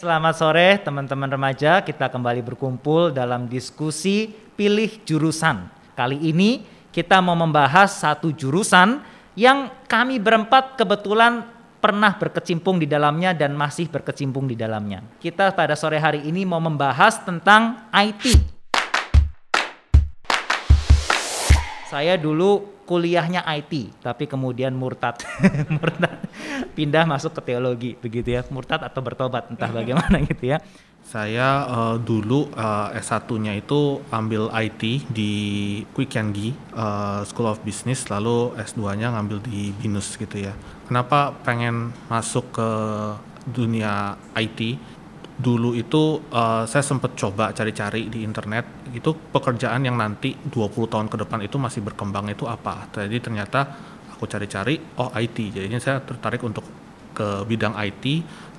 Selamat sore teman-teman remaja, kita kembali berkumpul dalam diskusi pilih jurusan. Kali ini kita mau membahas satu jurusan yang kami berempat kebetulan pernah berkecimpung di dalamnya dan masih berkecimpung di dalamnya. Kita pada sore hari ini mau membahas tentang IT. Saya dulu kuliahnya IT, tapi kemudian murtad, murtad, pindah masuk ke teologi, begitu ya, murtad atau bertobat, entah bagaimana gitu ya. Saya uh, dulu uh, S1-nya itu ambil IT di Quick Gi uh, School of Business, lalu S2-nya ngambil di BINUS gitu ya. Kenapa pengen masuk ke dunia IT? Dulu itu uh, saya sempat coba cari-cari di internet itu pekerjaan yang nanti 20 tahun ke depan itu masih berkembang itu apa. Jadi ternyata aku cari-cari oh IT. Jadinya saya tertarik untuk ke bidang IT.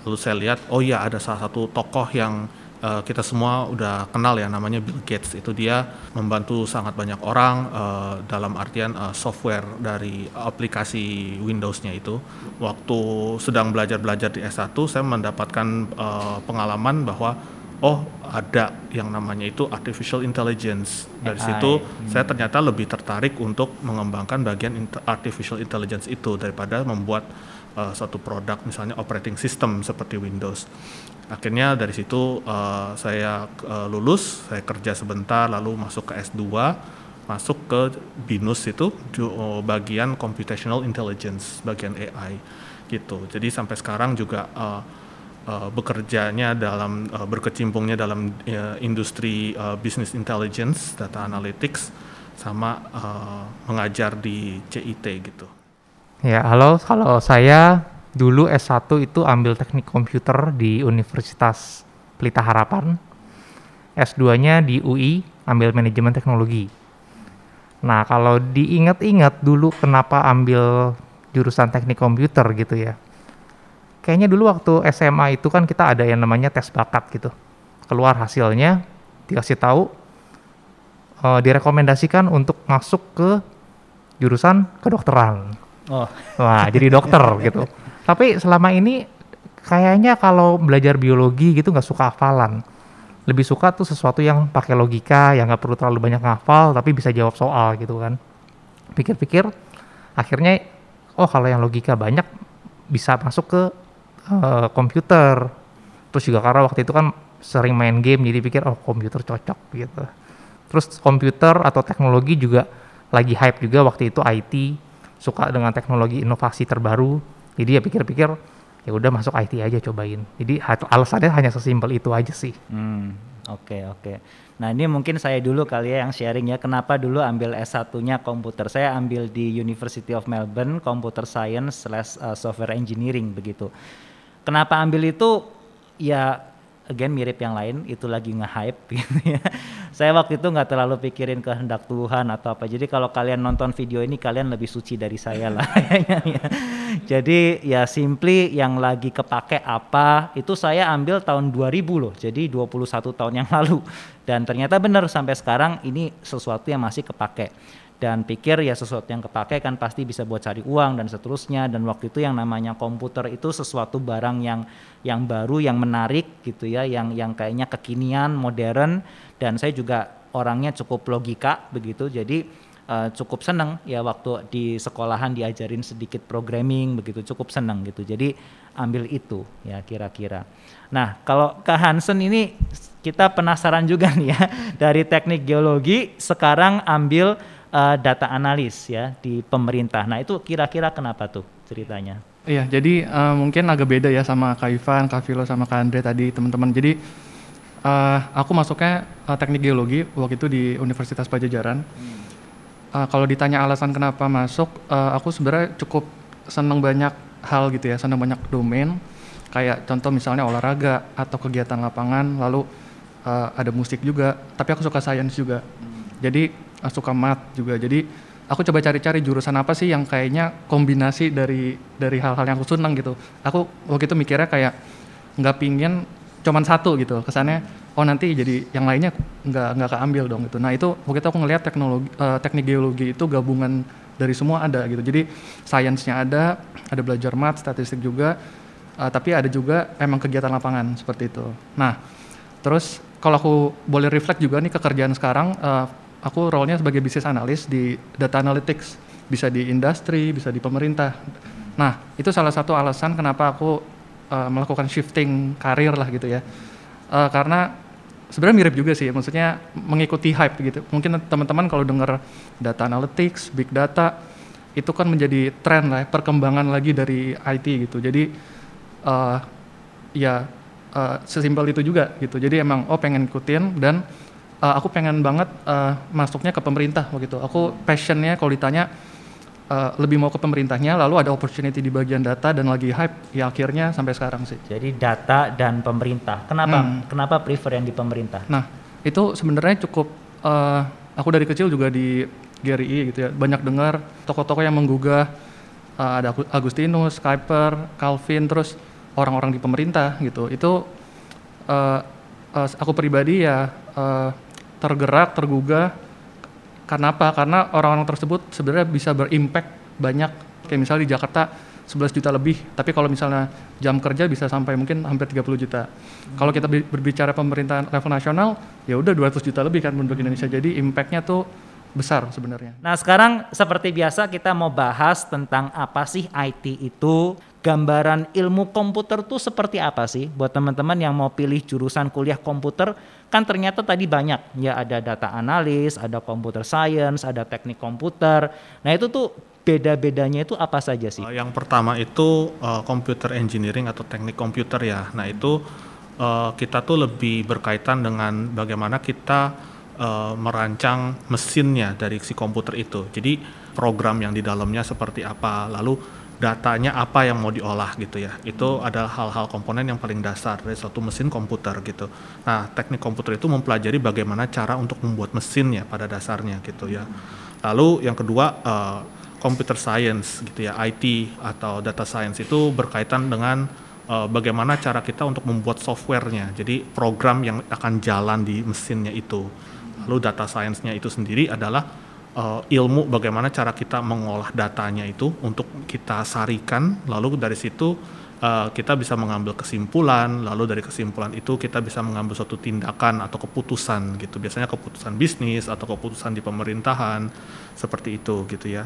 Lalu saya lihat oh ya ada salah satu tokoh yang uh, kita semua udah kenal ya namanya Bill Gates. Itu dia membantu sangat banyak orang uh, dalam artian uh, software dari aplikasi Windows-nya itu. Waktu sedang belajar-belajar di S1 saya mendapatkan uh, pengalaman bahwa oh ada yang namanya itu artificial intelligence dari AI. situ hmm. saya ternyata lebih tertarik untuk mengembangkan bagian artificial intelligence itu daripada membuat uh, suatu produk misalnya operating system seperti Windows. Akhirnya dari situ uh, saya uh, lulus, saya kerja sebentar lalu masuk ke S2, masuk ke BINUS itu bagian computational intelligence, bagian AI gitu. Jadi sampai sekarang juga uh, uh, bekerjanya dalam uh, berkecimpungnya dalam uh, industri uh, business intelligence, data analytics sama uh, mengajar di CIT gitu. Ya, halo. Kalau saya dulu S1 itu ambil teknik komputer di Universitas Pelita Harapan. S2-nya di UI, ambil manajemen teknologi. Nah, kalau diingat-ingat dulu kenapa ambil jurusan teknik komputer gitu ya. Kayaknya dulu waktu SMA itu kan kita ada yang namanya tes bakat gitu. Keluar hasilnya, dikasih tahu, uh, direkomendasikan untuk masuk ke jurusan kedokteran Oh. Wah, jadi dokter gitu. Tapi selama ini kayaknya kalau belajar biologi gitu nggak suka hafalan. Lebih suka tuh sesuatu yang pakai logika, yang nggak perlu terlalu banyak ngafal, tapi bisa jawab soal gitu kan. Pikir-pikir, akhirnya, oh kalau yang logika banyak bisa masuk ke uh, komputer. Terus juga karena waktu itu kan sering main game, jadi pikir, oh komputer cocok gitu. Terus komputer atau teknologi juga lagi hype juga waktu itu IT suka dengan teknologi inovasi terbaru jadi ya pikir-pikir ya udah masuk IT aja cobain jadi alasannya hanya sesimpel itu aja sih oke hmm, oke okay, okay. nah ini mungkin saya dulu kali ya yang sharing ya kenapa dulu ambil S1-nya komputer saya ambil di University of Melbourne Computer Science slash uh, Software Engineering begitu kenapa ambil itu ya again mirip yang lain itu lagi nge-hype gitu ya. Saya waktu itu nggak terlalu pikirin kehendak Tuhan atau apa. Jadi kalau kalian nonton video ini kalian lebih suci dari saya lah ya. Jadi ya simply yang lagi kepake apa itu saya ambil tahun 2000 loh. Jadi 21 tahun yang lalu dan ternyata benar sampai sekarang ini sesuatu yang masih kepake dan pikir ya sesuatu yang kepake kan pasti bisa buat cari uang dan seterusnya. Dan waktu itu yang namanya komputer itu sesuatu barang yang yang baru yang menarik gitu ya yang yang kayaknya kekinian modern. Dan saya juga orangnya cukup logika begitu. Jadi uh, cukup seneng ya waktu di sekolahan diajarin sedikit programming begitu. Cukup seneng gitu. Jadi ambil itu ya kira-kira. Nah kalau ke Hansen ini kita penasaran juga nih ya. Dari teknik geologi sekarang ambil uh, data analis ya di pemerintah. Nah itu kira-kira kenapa tuh ceritanya? Iya, jadi uh, mungkin agak beda ya sama Kak Ivan, Kak Vilo, sama Kak Andre tadi teman-teman. Jadi uh, aku masuknya uh, teknik geologi waktu itu di Universitas Pajajaran. Hmm. Uh, kalau ditanya alasan kenapa masuk, uh, aku sebenarnya cukup senang banyak hal gitu ya, senang banyak domain. Kayak contoh misalnya olahraga atau kegiatan lapangan, lalu uh, ada musik juga. Tapi aku suka sains juga. Hmm. Jadi suka mat juga. Jadi aku coba cari-cari jurusan apa sih yang kayaknya kombinasi dari dari hal-hal yang aku senang gitu. Aku waktu itu mikirnya kayak nggak pingin cuman satu gitu. Kesannya oh nanti jadi yang lainnya nggak nggak keambil dong gitu. Nah itu waktu itu aku ngelihat teknologi uh, teknik geologi itu gabungan dari semua ada gitu. Jadi sainsnya ada ada belajar mat statistik juga uh, tapi ada juga emang kegiatan lapangan seperti itu. Nah, terus kalau aku boleh reflect juga nih kekerjaan sekarang, uh, aku role-nya sebagai bisnis analis di data analytics, bisa di industri, bisa di pemerintah. Nah, itu salah satu alasan kenapa aku uh, melakukan shifting karir lah gitu ya. Uh, karena sebenarnya mirip juga sih, maksudnya mengikuti hype gitu. Mungkin teman-teman kalau dengar data analytics, big data, itu kan menjadi tren lah, ya, perkembangan lagi dari IT gitu. Jadi uh, ya uh, sesimpel itu juga gitu. Jadi emang oh pengen ikutin dan uh, aku pengen banget uh, masuknya ke pemerintah begitu. Aku passionnya kalau ditanya uh, lebih mau ke pemerintahnya, lalu ada opportunity di bagian data dan lagi hype, ya akhirnya sampai sekarang sih. Jadi data dan pemerintah. Kenapa? Hmm. Kenapa prefer yang di pemerintah? Nah, itu sebenarnya cukup. Uh, aku dari kecil juga di GRI gitu ya, banyak dengar tokoh-tokoh yang menggugah uh, ada Agustinus, Kuiper, Calvin, terus orang-orang di pemerintah gitu. Itu uh, uh, aku pribadi ya uh, tergerak, tergugah karena apa? Karena orang-orang tersebut sebenarnya bisa berimpact banyak. Kayak misalnya di Jakarta 11 juta lebih, tapi kalau misalnya jam kerja bisa sampai mungkin hampir 30 juta. Hmm. Kalau kita berbicara pemerintahan level nasional, ya udah 200 juta lebih kan untuk Indonesia. Jadi impactnya tuh besar sebenarnya. Nah sekarang seperti biasa kita mau bahas tentang apa sih IT itu, gambaran ilmu komputer tuh seperti apa sih buat teman-teman yang mau pilih jurusan kuliah komputer kan ternyata tadi banyak ya ada data analis, ada computer science, ada teknik komputer. Nah itu tuh beda-bedanya itu apa saja sih? Uh, yang pertama itu uh, computer engineering atau teknik komputer ya. Nah itu uh, kita tuh lebih berkaitan dengan bagaimana kita uh, merancang mesinnya dari si komputer itu. Jadi program yang di dalamnya seperti apa, lalu datanya apa yang mau diolah gitu ya. Itu adalah hal-hal komponen yang paling dasar dari suatu mesin komputer gitu. Nah, teknik komputer itu mempelajari bagaimana cara untuk membuat mesinnya pada dasarnya gitu ya. Lalu yang kedua uh, computer science gitu ya, IT atau data science itu berkaitan dengan uh, bagaimana cara kita untuk membuat softwarenya. Jadi program yang akan jalan di mesinnya itu. Lalu data science-nya itu sendiri adalah uh, ilmu bagaimana cara kita mengolah datanya itu untuk kita sarikan. Lalu dari situ uh, kita bisa mengambil kesimpulan. Lalu dari kesimpulan itu kita bisa mengambil suatu tindakan atau keputusan gitu. Biasanya keputusan bisnis atau keputusan di pemerintahan seperti itu gitu ya.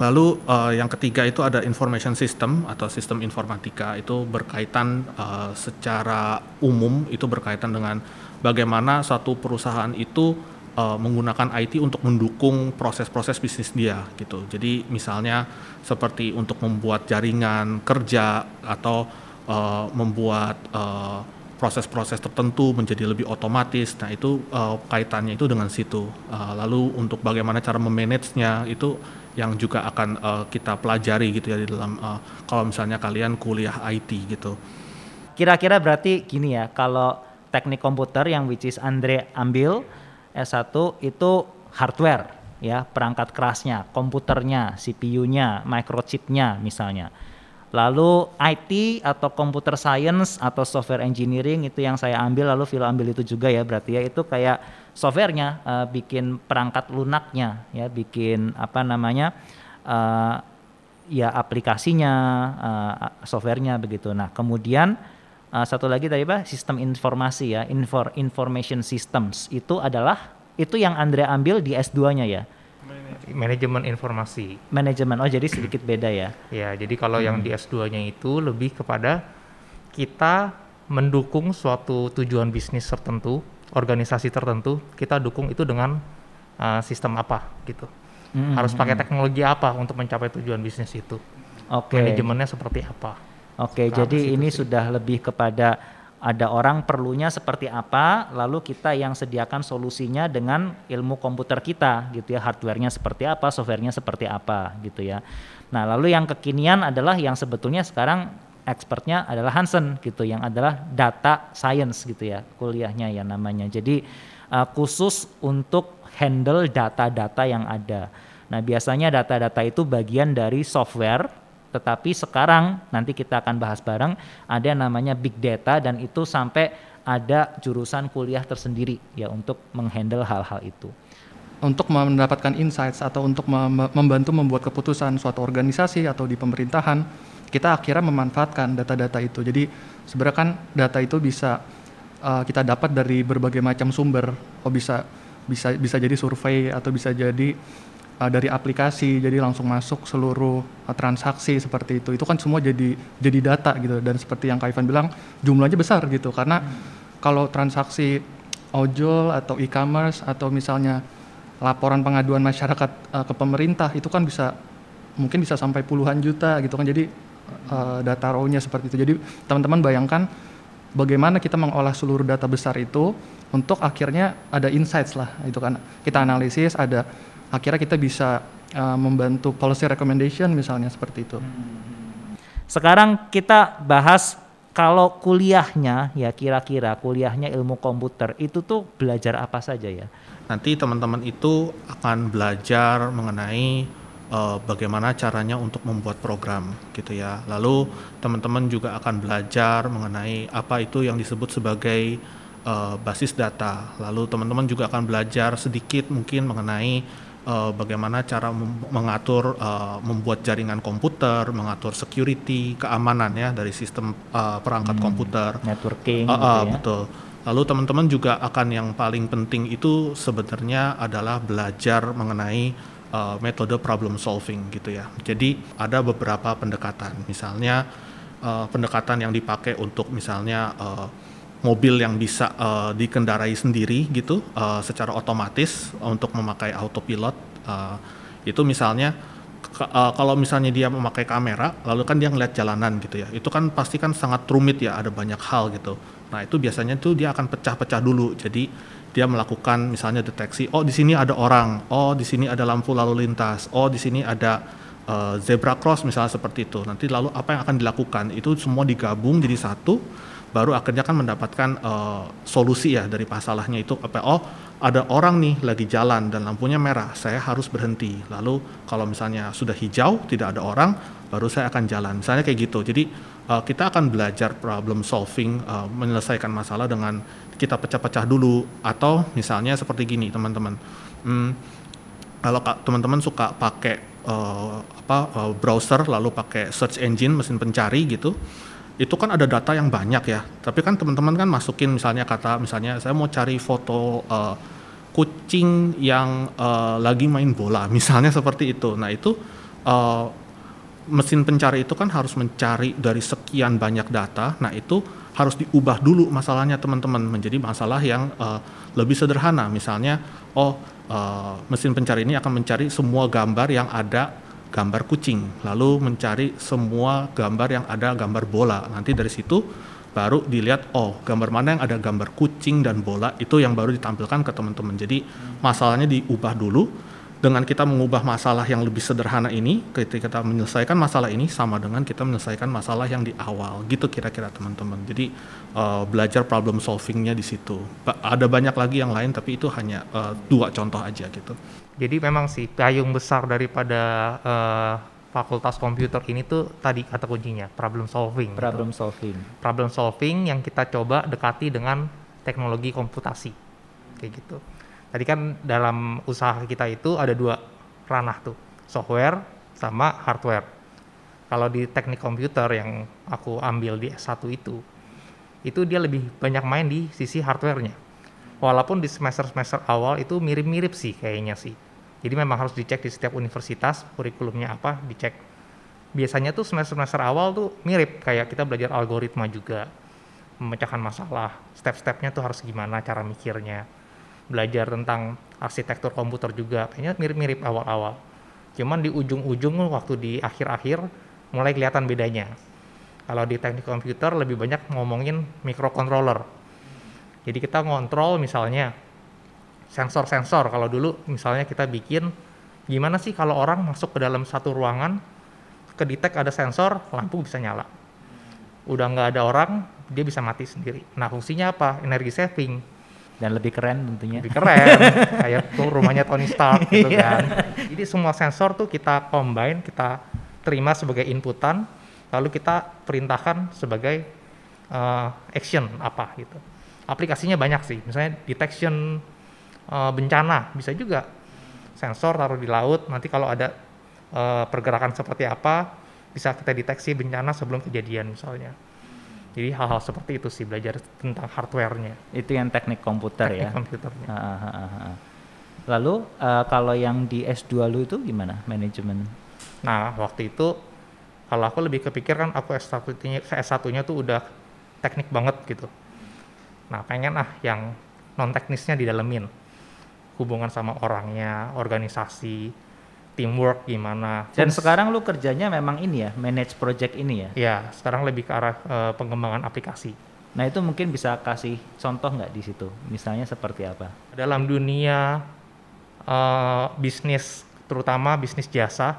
Lalu uh, yang ketiga itu ada information system atau sistem informatika. Itu berkaitan uh, secara umum itu berkaitan dengan bagaimana suatu perusahaan itu uh, menggunakan IT untuk mendukung proses-proses bisnis dia gitu. Jadi misalnya seperti untuk membuat jaringan kerja atau uh, membuat uh, proses-proses tertentu menjadi lebih otomatis. Nah itu uh, kaitannya itu dengan situ. Uh, lalu untuk bagaimana cara memanagenya itu yang juga akan uh, kita pelajari gitu ya di dalam uh, kalau misalnya kalian kuliah IT gitu. Kira-kira berarti gini ya kalau teknik komputer yang which is Andre ambil S1 itu hardware ya, perangkat kerasnya, komputernya, CPU-nya, microchip-nya misalnya. Lalu IT atau computer science atau software engineering itu yang saya ambil lalu Vilo ambil itu juga ya berarti ya itu kayak softwarenya uh, bikin perangkat lunaknya ya bikin apa namanya uh, ya aplikasinya uh, softwarenya begitu. Nah kemudian uh, satu lagi tadi pak sistem informasi ya. Infor information systems. Itu adalah itu yang Andrea ambil di S2-nya ya. Manajemen informasi. Manajemen oh jadi sedikit beda ya. Ya jadi kalau hmm. yang di S2-nya itu lebih kepada kita mendukung suatu tujuan bisnis tertentu organisasi tertentu kita dukung itu dengan uh, sistem apa gitu. Hmm. harus pakai hmm. teknologi apa untuk mencapai tujuan bisnis itu? Okay. manajemennya seperti apa Oke, jadi ini sih. sudah lebih kepada ada orang perlunya seperti apa, lalu kita yang sediakan solusinya dengan ilmu komputer kita, gitu ya, hardwarenya seperti apa, softwarenya seperti apa, gitu ya. Nah, lalu yang kekinian adalah yang sebetulnya sekarang expertnya adalah Hansen, gitu, yang adalah data science, gitu ya, kuliahnya ya namanya. Jadi uh, khusus untuk handle data-data yang ada. Nah, biasanya data-data itu bagian dari software tetapi sekarang nanti kita akan bahas bareng ada yang namanya big data dan itu sampai ada jurusan kuliah tersendiri ya untuk menghandle hal-hal itu. Untuk mendapatkan insights atau untuk membantu membuat keputusan suatu organisasi atau di pemerintahan kita akhirnya memanfaatkan data-data itu. Jadi sebenarnya kan data itu bisa uh, kita dapat dari berbagai macam sumber. Oh bisa bisa bisa jadi survei atau bisa jadi uh, dari aplikasi jadi langsung masuk seluruh uh, transaksi seperti itu. Itu kan semua jadi jadi data gitu. Dan seperti yang Kak Ivan bilang jumlahnya besar gitu. Karena hmm. kalau transaksi ojol atau e-commerce atau misalnya laporan pengaduan masyarakat uh, ke pemerintah itu kan bisa mungkin bisa sampai puluhan juta gitu kan. Jadi uh, data raw-nya seperti itu. Jadi teman-teman bayangkan bagaimana kita mengolah seluruh data besar itu untuk akhirnya ada insights lah itu kan. Kita analisis ada akhirnya kita bisa uh, membantu policy recommendation misalnya seperti itu. Sekarang kita bahas kalau kuliahnya ya kira-kira kuliahnya ilmu komputer itu tuh belajar apa saja ya? Nanti teman-teman itu akan belajar mengenai uh, bagaimana caranya untuk membuat program gitu ya. Lalu teman-teman juga akan belajar mengenai apa itu yang disebut sebagai uh, basis data. Lalu teman-teman juga akan belajar sedikit mungkin mengenai uh, bagaimana cara mengatur uh, membuat jaringan komputer, mengatur security, keamanan ya dari sistem uh, perangkat hmm, komputer, networking, uh, uh, gitu ya. betul. Lalu teman-teman juga akan yang paling penting itu sebenarnya adalah belajar mengenai uh, metode problem solving gitu ya. Jadi ada beberapa pendekatan, misalnya uh, pendekatan yang dipakai untuk misalnya uh, mobil yang bisa uh, dikendarai sendiri gitu uh, secara otomatis untuk memakai autopilot uh, itu misalnya uh, kalau misalnya dia memakai kamera lalu kan dia ngeliat jalanan gitu ya itu kan pasti kan sangat rumit ya ada banyak hal gitu. Nah itu biasanya tuh dia akan pecah-pecah dulu jadi dia melakukan misalnya deteksi oh di sini ada orang oh di sini ada lampu lalu lintas oh di sini ada uh, zebra cross misalnya seperti itu. Nanti lalu apa yang akan dilakukan? Itu semua digabung jadi satu baru akhirnya kan mendapatkan uh, solusi ya dari masalahnya itu apa oh ada orang nih lagi jalan dan lampunya merah saya harus berhenti. Lalu kalau misalnya sudah hijau tidak ada orang baru saya akan jalan. Misalnya kayak gitu. Jadi uh, kita akan belajar problem solving uh, menyelesaikan masalah dengan kita pecah-pecah dulu. Atau misalnya seperti gini teman-teman. Hmm, kalau teman-teman suka pakai uh, apa uh, browser lalu pakai search engine mesin pencari gitu itu kan ada data yang banyak ya. Tapi kan teman-teman kan masukin misalnya kata misalnya saya mau cari foto uh, kucing yang uh, lagi main bola, misalnya seperti itu. Nah itu uh, mesin pencari itu kan harus mencari dari sekian banyak data. Nah itu harus diubah dulu masalahnya teman-teman menjadi masalah yang uh, lebih sederhana. Misalnya, oh uh, mesin pencari ini akan mencari semua gambar yang ada gambar kucing, lalu mencari semua gambar yang ada gambar bola. Nanti dari situ baru dilihat oh gambar mana yang ada gambar kucing dan bola itu yang baru ditampilkan ke teman-teman. Jadi masalahnya diubah dulu dengan kita mengubah masalah yang lebih sederhana ini, ketika kita menyelesaikan masalah ini sama dengan kita menyelesaikan masalah yang di awal, gitu kira-kira teman-teman. Jadi uh, belajar problem solvingnya di situ. Ada banyak lagi yang lain, tapi itu hanya uh, dua contoh aja gitu. Jadi memang sih payung besar daripada uh, fakultas komputer ini tuh tadi kata kuncinya problem solving. Gitu. Problem gitu. solving. Problem solving yang kita coba dekati dengan teknologi komputasi, kayak gitu. Tadi kan dalam usaha kita itu ada dua ranah tuh, software sama hardware. Kalau di teknik komputer yang aku ambil di S1 itu, itu dia lebih banyak main di sisi hardware-nya. Walaupun di semester-semester awal itu mirip-mirip sih kayaknya sih. Jadi memang harus dicek di setiap universitas kurikulumnya apa, dicek. Biasanya tuh semester-semester awal tuh mirip kayak kita belajar algoritma juga, memecahkan masalah, step-stepnya tuh harus gimana cara mikirnya. Belajar tentang arsitektur komputer juga kayaknya mirip-mirip awal-awal. Cuman di ujung-ujung waktu di akhir-akhir mulai kelihatan bedanya. Kalau di teknik komputer lebih banyak ngomongin microcontroller jadi kita ngontrol misalnya sensor-sensor kalau dulu misalnya kita bikin gimana sih kalau orang masuk ke dalam satu ruangan kedetek ada sensor lampu bisa nyala udah nggak ada orang dia bisa mati sendiri nah fungsinya apa energi saving dan lebih keren tentunya. Lebih keren, kayak tuh rumahnya Tony Stark gitu iya. kan. Jadi semua sensor tuh kita combine, kita terima sebagai inputan, lalu kita perintahkan sebagai uh, action apa gitu. Aplikasinya banyak sih, misalnya detection uh, bencana bisa juga sensor taruh di laut, nanti kalau ada uh, pergerakan seperti apa, bisa kita deteksi bencana sebelum kejadian misalnya. Jadi hal-hal seperti itu sih belajar tentang hardware-nya. Itu yang teknik komputer teknik ya. komputernya. Lalu eh, kalau yang di S2 lu itu gimana manajemen? Nah, waktu itu kalau aku lebih kepikir kan aku S1-nya S1-nya tuh udah teknik banget gitu. Nah, pengen ah yang non teknisnya didalemin. Hubungan sama orangnya, organisasi, teamwork gimana. Dan Terus- sekarang lu kerjanya memang ini ya, manage project ini ya. ya, sekarang lebih ke arah eh, pengembangan aplikasi. Nah itu mungkin bisa kasih contoh nggak di situ? Misalnya seperti apa? Dalam dunia eh, bisnis, terutama bisnis jasa,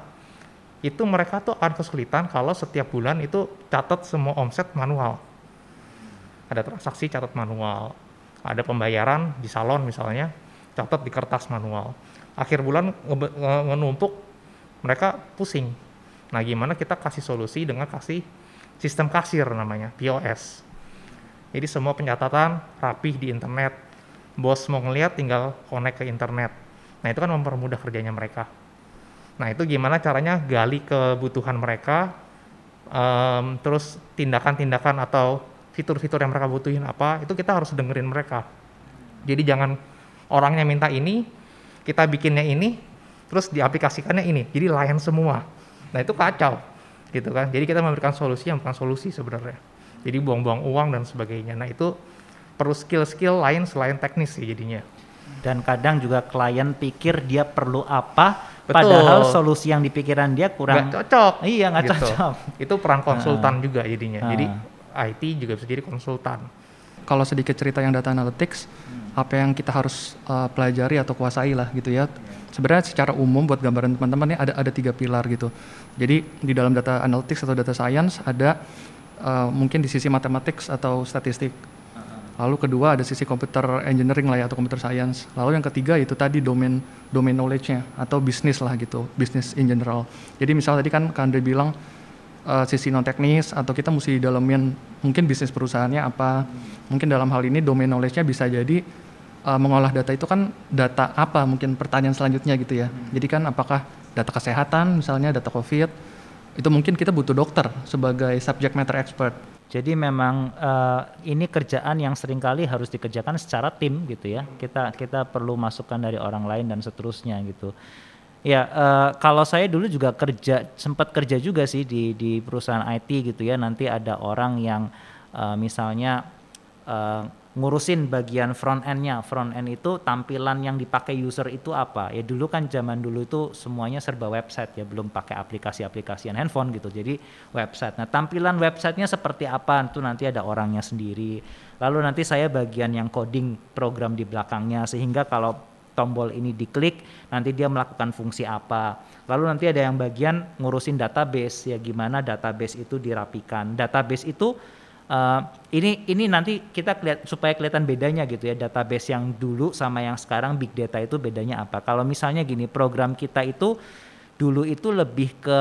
itu mereka tuh akan kesulitan kalau setiap bulan itu catat semua omset manual. Ada transaksi catat manual, ada pembayaran di salon misalnya, catat di kertas manual. Akhir bulan ngenumpuk, mereka pusing. Nah gimana kita kasih solusi dengan kasih sistem kasir namanya, POS. Jadi semua pencatatan rapih di internet. Bos mau ngeliat tinggal connect ke internet. Nah itu kan mempermudah kerjanya mereka. Nah itu gimana caranya gali kebutuhan mereka, em, terus tindakan-tindakan atau fitur-fitur yang mereka butuhin apa, itu kita harus dengerin mereka. Jadi jangan orangnya minta ini, kita bikinnya ini, terus diaplikasikannya ini. Jadi layan semua. Nah itu kacau, gitu kan. Jadi kita memberikan solusi yang bukan solusi sebenarnya. Jadi buang-buang uang dan sebagainya. Nah itu perlu skill-skill lain selain teknis sih jadinya. Dan kadang juga klien pikir dia perlu apa, Betul. padahal solusi yang dipikiran dia kurang. Nggak cocok. Iya nggak gitu. cocok. Itu peran konsultan juga jadinya. Jadi IT juga bisa jadi konsultan. Kalau sedikit cerita yang data analytics, apa yang kita harus uh, pelajari atau kuasai lah gitu ya. Sebenarnya secara umum buat gambaran teman-teman ini ada ada tiga pilar gitu. Jadi di dalam data analytics atau data science ada uh, mungkin di sisi mathematics atau statistik. Lalu kedua ada sisi computer engineering lah ya atau computer science. Lalu yang ketiga itu tadi domain domain knowledge-nya atau bisnis lah gitu, bisnis in general. Jadi misal tadi kan Kandre bilang uh, sisi non teknis atau kita mesti dalamin mungkin bisnis perusahaannya apa. Mungkin dalam hal ini domain knowledge-nya bisa jadi uh, mengolah data itu kan data apa mungkin pertanyaan selanjutnya gitu ya. Jadi kan apakah data kesehatan misalnya data Covid itu mungkin kita butuh dokter sebagai subject matter expert. Jadi memang eh, ini kerjaan yang sering kali harus dikerjakan secara tim gitu ya. Kita kita perlu masukan dari orang lain dan seterusnya gitu. Ya eh, kalau saya dulu juga kerja sempat kerja juga sih di di perusahaan IT gitu ya. Nanti ada orang yang eh, misalnya eh, ngurusin bagian front end-nya. Front end itu tampilan yang dipakai user itu apa? Ya dulu kan zaman dulu itu semuanya serba website ya, belum pakai aplikasi-aplikasian handphone gitu. Jadi website. Nah, tampilan websitenya seperti apa? Itu nanti ada orangnya sendiri. Lalu nanti saya bagian yang coding program di belakangnya sehingga kalau tombol ini diklik nanti dia melakukan fungsi apa. Lalu nanti ada yang bagian ngurusin database ya gimana database itu dirapikan. Database itu Uh, ini ini nanti kita kelihat supaya kelihatan bedanya gitu ya database yang dulu sama yang sekarang big data itu bedanya apa kalau misalnya gini program kita itu dulu itu lebih ke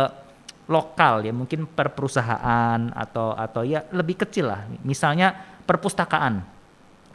lokal ya mungkin per perusahaan atau atau ya lebih kecil lah misalnya perpustakaan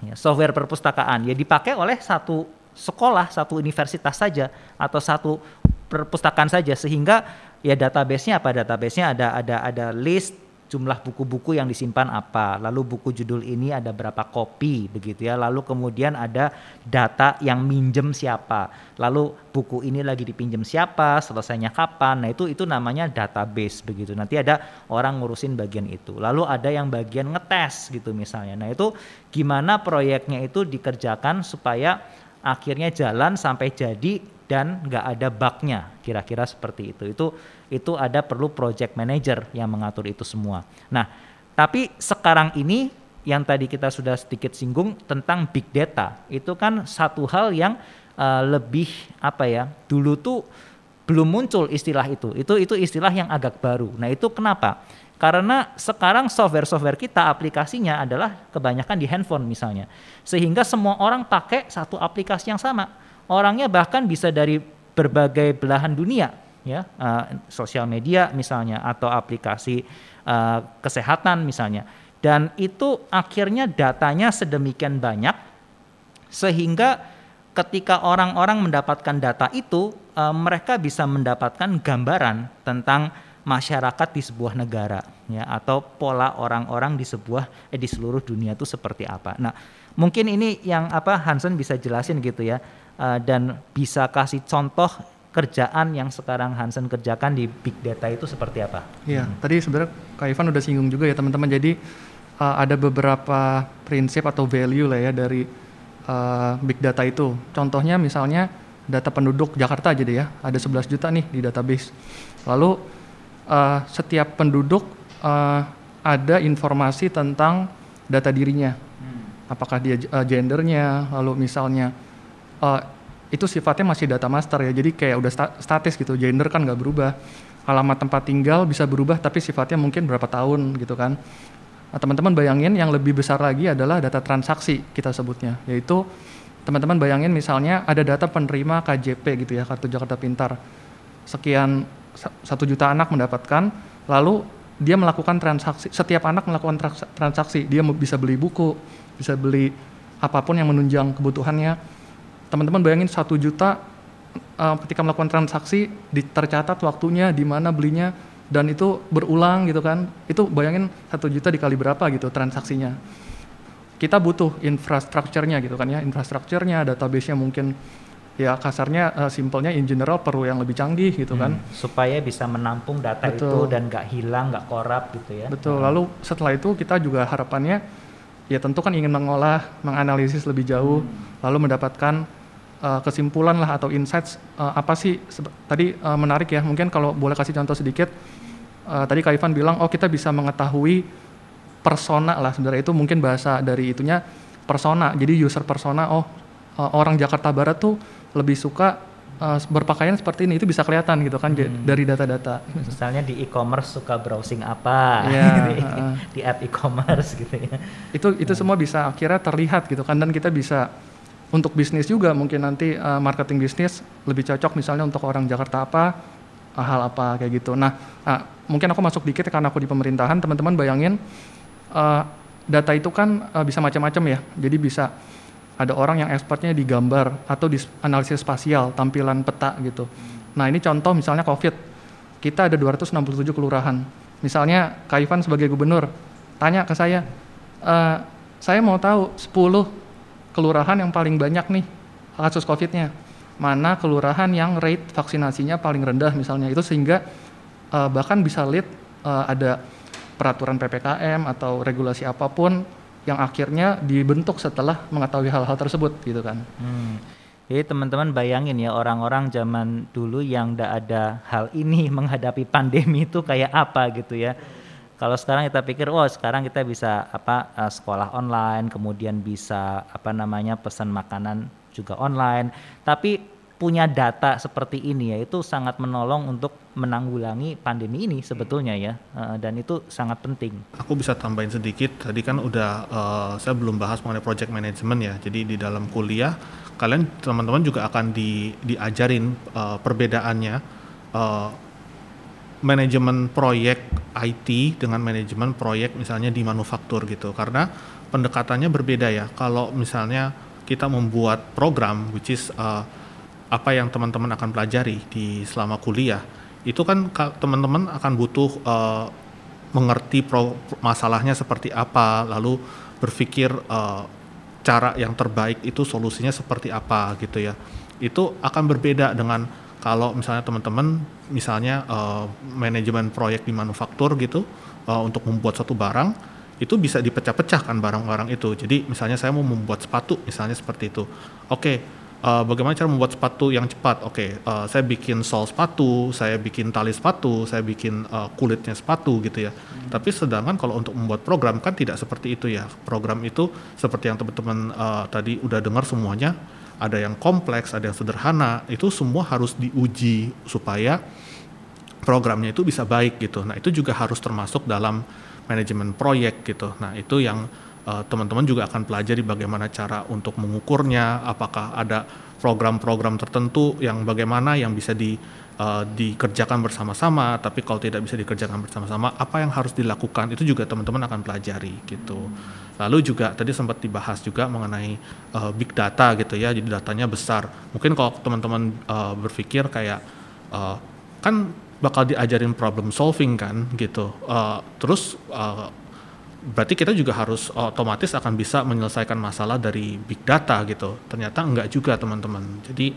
ya, software perpustakaan ya dipakai oleh satu sekolah satu universitas saja atau satu perpustakaan saja sehingga ya database-nya apa? Database-nya ada ada ada list jumlah buku-buku yang disimpan apa, lalu buku judul ini ada berapa kopi begitu ya, lalu kemudian ada data yang minjem siapa, lalu buku ini lagi dipinjam siapa, selesainya kapan, nah itu itu namanya database begitu. Nanti ada orang ngurusin bagian itu, lalu ada yang bagian ngetes gitu misalnya. Nah itu gimana proyeknya itu dikerjakan supaya akhirnya jalan sampai jadi dan nggak ada bugnya. Kira-kira seperti itu. Itu itu ada perlu project manager yang mengatur itu semua. Nah tapi sekarang ini yang tadi kita sudah sedikit singgung tentang big data itu kan satu hal yang uh, lebih apa ya dulu tuh belum muncul istilah itu. Itu itu istilah yang agak baru. Nah itu kenapa karena sekarang software-software kita aplikasinya adalah kebanyakan di handphone misalnya. Sehingga semua orang pakai satu aplikasi yang sama. Orangnya bahkan bisa dari berbagai belahan dunia ya. Uh, sosial media misalnya atau aplikasi uh, kesehatan misalnya. Dan itu akhirnya datanya sedemikian banyak sehingga ketika orang-orang mendapatkan data itu uh, mereka bisa mendapatkan gambaran tentang masyarakat di sebuah negara ya atau pola orang-orang di sebuah eh, di seluruh dunia itu seperti apa. Nah, mungkin ini yang apa Hansen bisa jelasin gitu ya uh, dan bisa kasih contoh kerjaan yang sekarang Hansen kerjakan di big data itu seperti apa? Iya, hmm. tadi sebenarnya Kak Ivan udah singgung juga ya teman-teman. Jadi uh, ada beberapa prinsip atau value lah ya dari uh, big data itu. Contohnya misalnya data penduduk Jakarta aja deh ya, ada 11 juta nih di database. Lalu uh, setiap penduduk uh, ada informasi tentang data dirinya. Hmm. Apakah dia uh, gendernya, lalu misalnya uh, itu sifatnya masih data master ya, jadi kayak udah sta statis gitu. Gender kan nggak berubah, alamat tempat tinggal bisa berubah, tapi sifatnya mungkin berapa tahun gitu kan. Nah, teman-teman bayangin yang lebih besar lagi adalah data transaksi kita sebutnya, yaitu teman-teman bayangin misalnya ada data penerima KJP gitu ya, kartu Jakarta Pintar. Sekian satu juta anak mendapatkan, lalu dia melakukan transaksi, setiap anak melakukan transaksi, dia bisa beli buku, bisa beli apa pun yang menunjang kebutuhannya. Teman-teman bayangin satu juta uh, ketika melakukan transaksi, tercatat waktunya, di mana belinya, dan itu berulang gitu kan, itu bayangin satu juta dikali berapa gitu transaksinya. Kita butuh infrastrukturnya gitu kan ya, infrastrukturnya, database-nya mungkin ya kasarnya uh, simpelnya in general perlu yang lebih canggih gitu kan. hmm, kan supaya bisa menampung data betul. itu dan nggak hilang nggak korup gitu ya betul hmm. lalu setelah itu kita juga harapannya ya tentu kan ingin mengolah menganalisis lebih jauh hmm. lalu mendapatkan uh, kesimpulan lah atau insights uh, apa sih tadi uh, menarik ya mungkin kalau boleh kasih contoh sedikit uh, tadi Kak Ivan bilang oh kita bisa mengetahui persona lah sebenarnya itu mungkin bahasa dari itunya persona jadi user persona oh uh, orang Jakarta Barat tuh lebih suka uh, berpakaian seperti ini itu bisa kelihatan gitu kan hmm. dari data-data. Misalnya di e-commerce suka browsing apa ya, di, uh, di app e-commerce gitu ya. Itu itu hmm. semua bisa akhirnya terlihat gitu kan dan kita bisa untuk bisnis juga mungkin nanti uh, marketing bisnis lebih cocok misalnya untuk orang Jakarta apa hal apa kayak gitu. Nah, uh, mungkin aku masuk dikit karena aku di pemerintahan teman-teman bayangin uh, data itu kan uh, bisa macam-macam ya. Jadi bisa ada orang yang expertnya di gambar atau di analisis spasial, tampilan peta gitu. Nah ini contoh misalnya COVID, kita ada 267 kelurahan. Misalnya Kak Ivan sebagai gubernur, tanya ke saya, e, saya mau tahu 10 kelurahan yang paling banyak nih kasus COVID-nya. Mana kelurahan yang rate vaksinasinya paling rendah misalnya, itu sehingga uh, bahkan bisa lead uh, ada peraturan PPKM atau regulasi apa pun yang akhirnya dibentuk setelah mengetahui hal-hal tersebut gitu kan. Hmm. Jadi teman-teman bayangin ya orang-orang zaman dulu yang tidak ada hal ini menghadapi pandemi itu kayak apa gitu ya. Kalau sekarang kita pikir, oh sekarang kita bisa apa uh, sekolah online, kemudian bisa apa namanya pesan makanan juga online. Tapi punya data seperti ini ya itu sangat menolong untuk menanggulangi pandemi ini sebetulnya ya uh, dan itu sangat penting. Aku bisa tambahin sedikit tadi kan udah uh, saya belum bahas mengenai project management ya. Jadi di dalam kuliah kalian teman-teman juga akan di, diajarin uh, perbedaannya uh, manajemen proyek IT dengan manajemen proyek misalnya di manufaktur gitu karena pendekatannya berbeda ya. Kalau misalnya kita membuat program which is uh, apa yang teman-teman akan pelajari di selama kuliah itu kan teman-teman akan butuh uh, mengerti pro, masalahnya seperti apa lalu berpikir uh, cara yang terbaik itu solusinya seperti apa gitu ya. Itu akan berbeda dengan kalau misalnya teman-teman misalnya uh, manajemen proyek di manufaktur gitu uh, untuk membuat satu barang itu bisa dipecah-pecah kan barang-barang itu. Jadi misalnya saya mau membuat sepatu misalnya seperti itu. Oke okay, uh, bagaimana cara membuat sepatu yang cepat. Oke, okay, uh, saya bikin sol sepatu, saya bikin tali sepatu, saya bikin uh, kulitnya sepatu gitu ya. Hmm. Tapi sedangkan kalau untuk membuat program kan tidak seperti itu ya. Program itu seperti yang teman-teman uh, tadi udah dengar semuanya, ada yang kompleks, ada yang sederhana, itu semua harus diuji supaya programnya itu bisa baik gitu. Nah, itu juga harus termasuk dalam manajemen proyek gitu. Nah, itu yang Eh, teman-teman uh, juga akan pelajari bagaimana cara untuk mengukurnya, apakah ada program-program tertentu yang bagaimana yang bisa di, uh, dikerjakan bersama-sama, tapi kalau tidak bisa dikerjakan bersama-sama, apa yang harus dilakukan itu juga teman-teman akan pelajari gitu. Lalu juga tadi sempat dibahas juga mengenai uh, big data gitu ya, jadi datanya besar. Mungkin kalau teman-teman uh, berpikir kayak uh, kan bakal diajarin problem solving kan gitu. Uh, terus uh, berarti kita juga harus otomatis akan bisa menyelesaikan masalah dari big data gitu. Ternyata enggak juga teman-teman. Jadi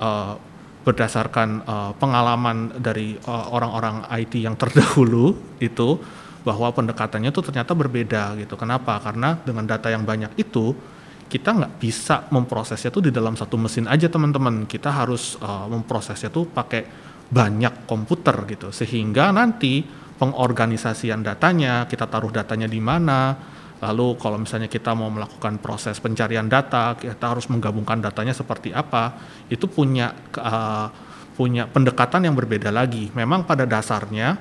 uh, berdasarkan uh, pengalaman dari orang-orang uh, IT yang terdahulu itu bahwa pendekatannya itu ternyata berbeda gitu. Kenapa? Karena dengan data yang banyak itu kita nggak bisa memprosesnya itu di dalam satu mesin aja teman-teman. Kita harus uh, memprosesnya tuh pakai banyak komputer gitu sehingga nanti pengorganisasian datanya kita taruh datanya di mana. Lalu kalau misalnya kita mau melakukan proses pencarian data kita harus menggabungkan datanya seperti apa itu punya uh, punya pendekatan yang berbeda lagi. Memang pada dasarnya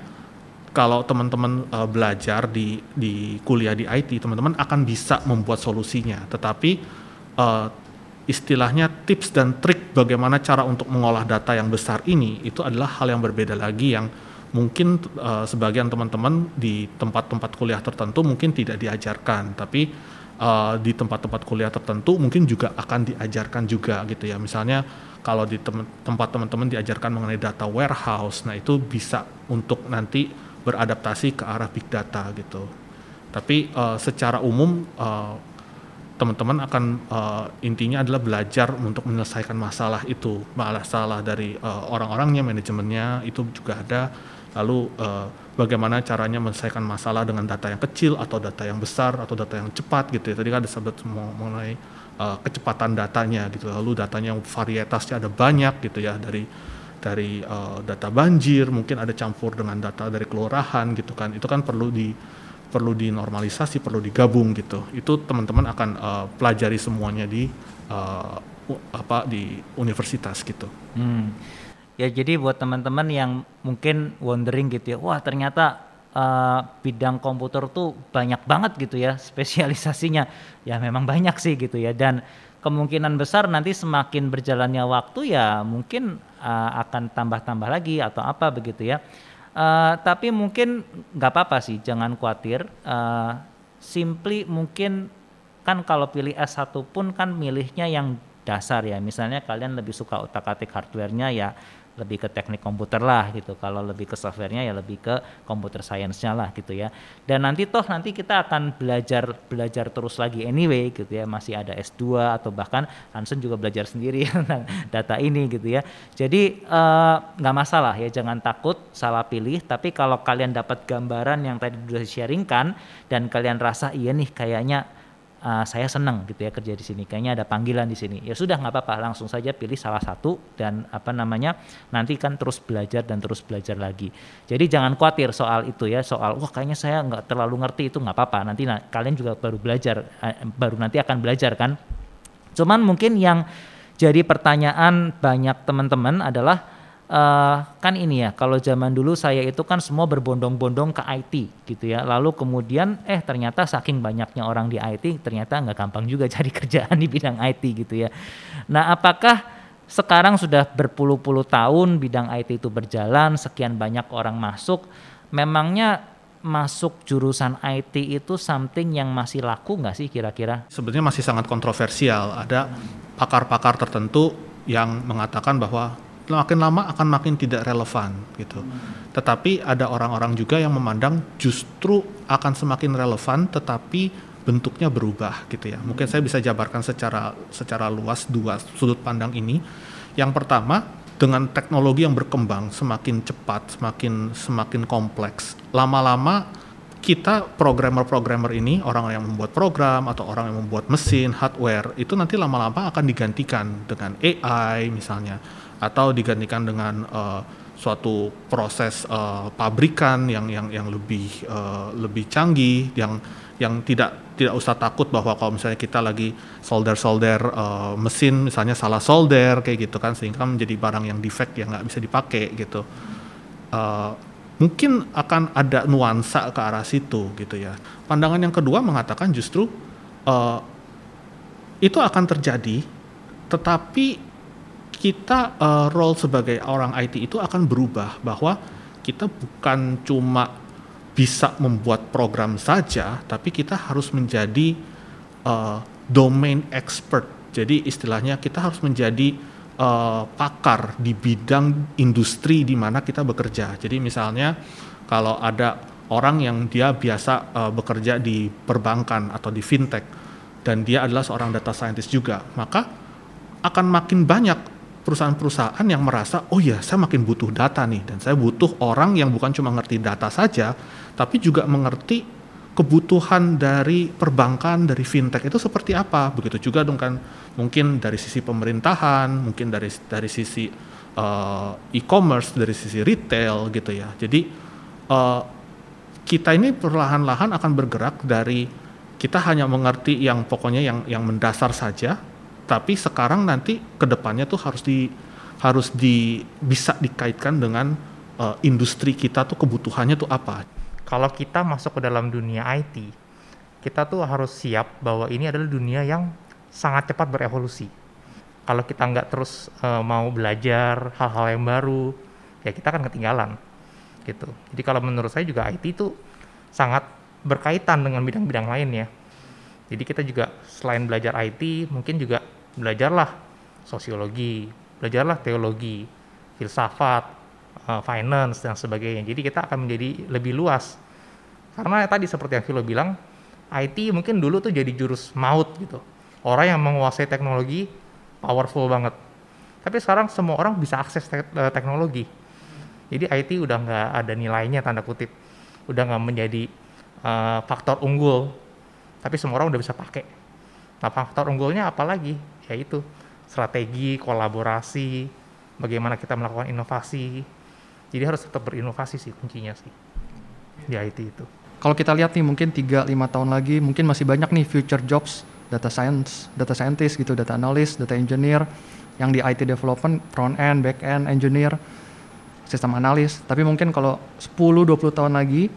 kalau teman-teman uh, belajar di di kuliah di IT teman-teman akan bisa membuat solusinya. Tetapi uh, istilahnya tips dan trik bagaimana cara untuk mengolah data yang besar ini itu adalah hal yang berbeda lagi yang mungkin uh, sebagian teman-teman di tempat-tempat kuliah tertentu mungkin tidak diajarkan tapi uh, di tempat-tempat kuliah tertentu mungkin juga akan diajarkan juga gitu ya. Misalnya kalau di tem tempat teman-teman diajarkan mengenai data warehouse nah itu bisa untuk nanti beradaptasi ke arah big data gitu. Tapi uh, secara umum uh, teman-teman akan uh, intinya adalah belajar untuk menyelesaikan masalah itu. Masalah dari uh, orang-orangnya manajemennya itu juga ada lalu uh, bagaimana caranya menyelesaikan masalah dengan data yang kecil atau data yang besar atau data yang cepat gitu ya tadi kan ada sebut mengenai uh, kecepatan datanya gitu lalu datanya yang varietasnya ada banyak gitu ya dari dari uh, data banjir mungkin ada campur dengan data dari kelurahan gitu kan itu kan perlu di perlu dinormalisasi, perlu digabung gitu. Itu teman-teman akan uh, pelajari semuanya di uh, apa di universitas gitu. Hmm. Ya jadi buat teman-teman yang mungkin wondering gitu ya, wah ternyata uh, bidang komputer tuh banyak banget gitu ya spesialisasinya. Ya memang banyak sih gitu ya dan kemungkinan besar nanti semakin berjalannya waktu ya mungkin uh, akan tambah-tambah lagi atau apa begitu ya. Uh, tapi mungkin nggak apa-apa sih, jangan khawatir. Uh, simply mungkin kan kalau pilih S1 pun kan milihnya yang dasar ya. Misalnya kalian lebih suka utak-atik hardware-nya ya lebih ke teknik komputer lah gitu. Kalau lebih ke softwarenya ya lebih ke komputer science-nya lah gitu ya. Dan nanti toh nanti kita akan belajar belajar terus lagi anyway gitu ya. Masih ada S2 atau bahkan Hansen juga belajar sendiri tentang data ini gitu ya. Jadi eh, nggak uh, masalah ya, jangan takut salah pilih. Tapi kalau kalian dapat gambaran yang tadi sudah sharingkan dan kalian rasa iya nih kayaknya uh, saya senang gitu ya kerja di sini. Kayaknya ada panggilan di sini. Ya sudah nggak apa-apa. Langsung saja pilih salah satu dan apa namanya nanti kan terus belajar dan terus belajar lagi. Jadi jangan khawatir soal itu ya soal wah kayaknya saya nggak terlalu ngerti itu nggak apa-apa. Nanti nah, kalian juga baru belajar uh, baru nanti akan belajar kan. Cuman mungkin yang jadi pertanyaan banyak teman-teman adalah uh, kan ini ya kalau zaman dulu saya itu kan semua berbondong-bondong ke IT gitu ya lalu kemudian eh ternyata saking banyaknya orang di IT ternyata nggak gampang juga cari kerjaan di bidang IT gitu ya nah apakah sekarang sudah berpuluh-puluh tahun bidang IT itu berjalan sekian banyak orang masuk memangnya masuk jurusan IT itu something yang masih laku nggak sih kira-kira? Sebenarnya masih sangat kontroversial. Ada pakar-pakar tertentu yang mengatakan bahwa makin lama akan makin tidak relevan gitu. Hmm. Tetapi ada orang-orang juga yang memandang justru akan semakin relevan tetapi bentuknya berubah gitu ya. Mungkin saya bisa jabarkan secara secara luas dua sudut pandang ini. Yang pertama, dengan teknologi yang berkembang semakin cepat, semakin semakin kompleks, lama-lama kita programmer-programmer ini orang yang membuat program atau orang yang membuat mesin hardware itu nanti lama-lama akan digantikan dengan AI misalnya atau digantikan dengan uh, suatu proses uh, pabrikan yang yang yang lebih uh, lebih canggih yang yang tidak tidak usah takut bahwa kalau misalnya kita lagi solder solder uh, mesin misalnya salah solder kayak gitu kan sehingga menjadi barang yang defect yang nggak bisa dipakai gitu. Uh, mungkin akan ada nuansa ke arah situ gitu ya. Pandangan yang kedua mengatakan justru uh, itu akan terjadi tetapi kita uh, role sebagai orang IT itu akan berubah bahwa kita bukan cuma bisa membuat program saja, tapi kita harus menjadi uh, domain expert. Jadi istilahnya kita harus menjadi uh, pakar di bidang industri di mana kita bekerja. Jadi misalnya kalau ada orang yang dia biasa uh, bekerja di perbankan atau di fintech dan dia adalah seorang data scientist juga, maka akan makin banyak perusahaan-perusahaan yang merasa oh ya saya makin butuh data nih dan saya butuh orang yang bukan cuma ngerti data saja tapi juga mengerti kebutuhan dari perbankan dari fintech itu seperti apa. Begitu juga dong kan. Mungkin dari sisi pemerintahan mungkin dari dari sisi uh, e-commerce dari sisi retail gitu ya. Jadi uh, kita ini perlahan-lahan akan bergerak dari kita hanya mengerti yang pokoknya yang yang mendasar saja tapi sekarang nanti ke depannya tuh harus di harus di bisa dikaitkan dengan uh, industri kita tuh kebutuhannya tuh apa. Kalau kita masuk ke dalam dunia IT kita tuh harus siap bahwa ini adalah dunia yang sangat cepat berevolusi. Kalau kita nggak terus uh, mau belajar hal-hal yang baru ya kita akan ketinggalan gitu. Jadi kalau menurut saya juga IT itu sangat berkaitan dengan bidang-bidang lain ya jadi kita juga selain belajar IT, mungkin juga belajarlah sosiologi, belajarlah teologi, filsafat, uh, finance dan sebagainya. Jadi kita akan menjadi lebih luas. Karena tadi seperti yang Philo bilang, IT mungkin dulu tuh jadi jurus maut gitu. Orang yang menguasai teknologi powerful banget. Tapi sekarang semua orang bisa akses eh, teknologi. Jadi IT udah nggak ada nilainya tanda kutip, udah nggak menjadi uh, faktor unggul tapi semua orang udah bisa pakai. Nah faktor unggulnya apalagi yaitu strategi kolaborasi bagaimana kita melakukan inovasi. Jadi harus tetap berinovasi sih kuncinya sih di IT itu. Kalau kita lihat nih mungkin 3-5 tahun lagi mungkin masih banyak nih future jobs data science, data scientist gitu, data analyst, data engineer yang di IT development, front end, back end, engineer, sistem analis. Tapi mungkin kalau 10-20 tahun lagi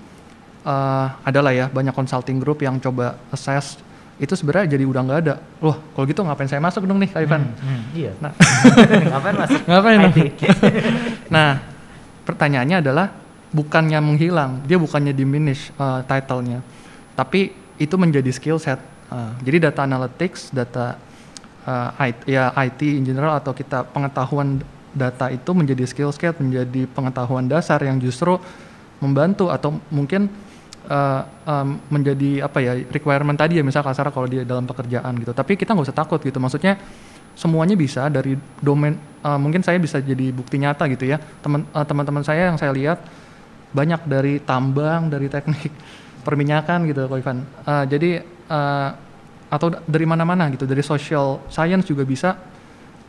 uh, adalah ya banyak consulting group yang coba assess itu sebenarnya jadi udah nggak ada. Loh, kalau gitu ngapain saya masuk dong nih, Kak Ivan? Hmm, hmm, iya. Nah, ngapain masuk? Ngapain? nah, pertanyaannya adalah bukannya menghilang, dia bukannya diminish uh, title-nya, tapi itu menjadi skill set. Uh, jadi data analytics, data uh, IT, ya IT in general atau kita pengetahuan data itu menjadi skill set, menjadi pengetahuan dasar yang justru membantu atau mungkin uh, um, menjadi apa ya requirement tadi ya misal kasar kalau dia dalam pekerjaan gitu. Tapi kita nggak usah takut gitu. Maksudnya semuanya bisa dari domain uh, mungkin saya bisa jadi bukti nyata gitu ya. Uh, teman-teman saya yang saya lihat banyak dari tambang dari teknik perminyakan gitu Ko Ivan. Uh, jadi uh, atau dari mana-mana gitu. Dari social science juga bisa.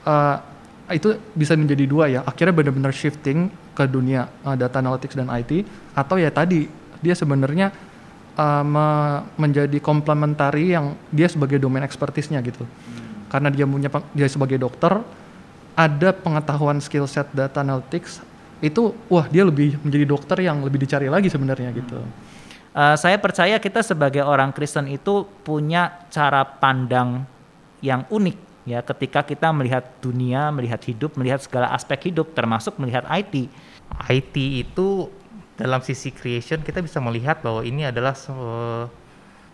Uh, itu bisa menjadi dua ya. Akhirnya benar-benar shifting ke dunia uh, data analytics dan IT atau ya tadi dia sebenarnya uh, me menjadi komplementari yang dia sebagai domain ekspertisnya gitu hmm. karena dia punya dia sebagai dokter ada pengetahuan skill set data analytics itu wah dia lebih menjadi dokter yang lebih dicari lagi sebenarnya gitu uh, saya percaya kita sebagai orang Kristen itu punya cara pandang yang unik ya ketika kita melihat dunia, melihat hidup, melihat segala aspek hidup termasuk melihat IT. IT itu dalam sisi creation kita bisa melihat bahwa ini adalah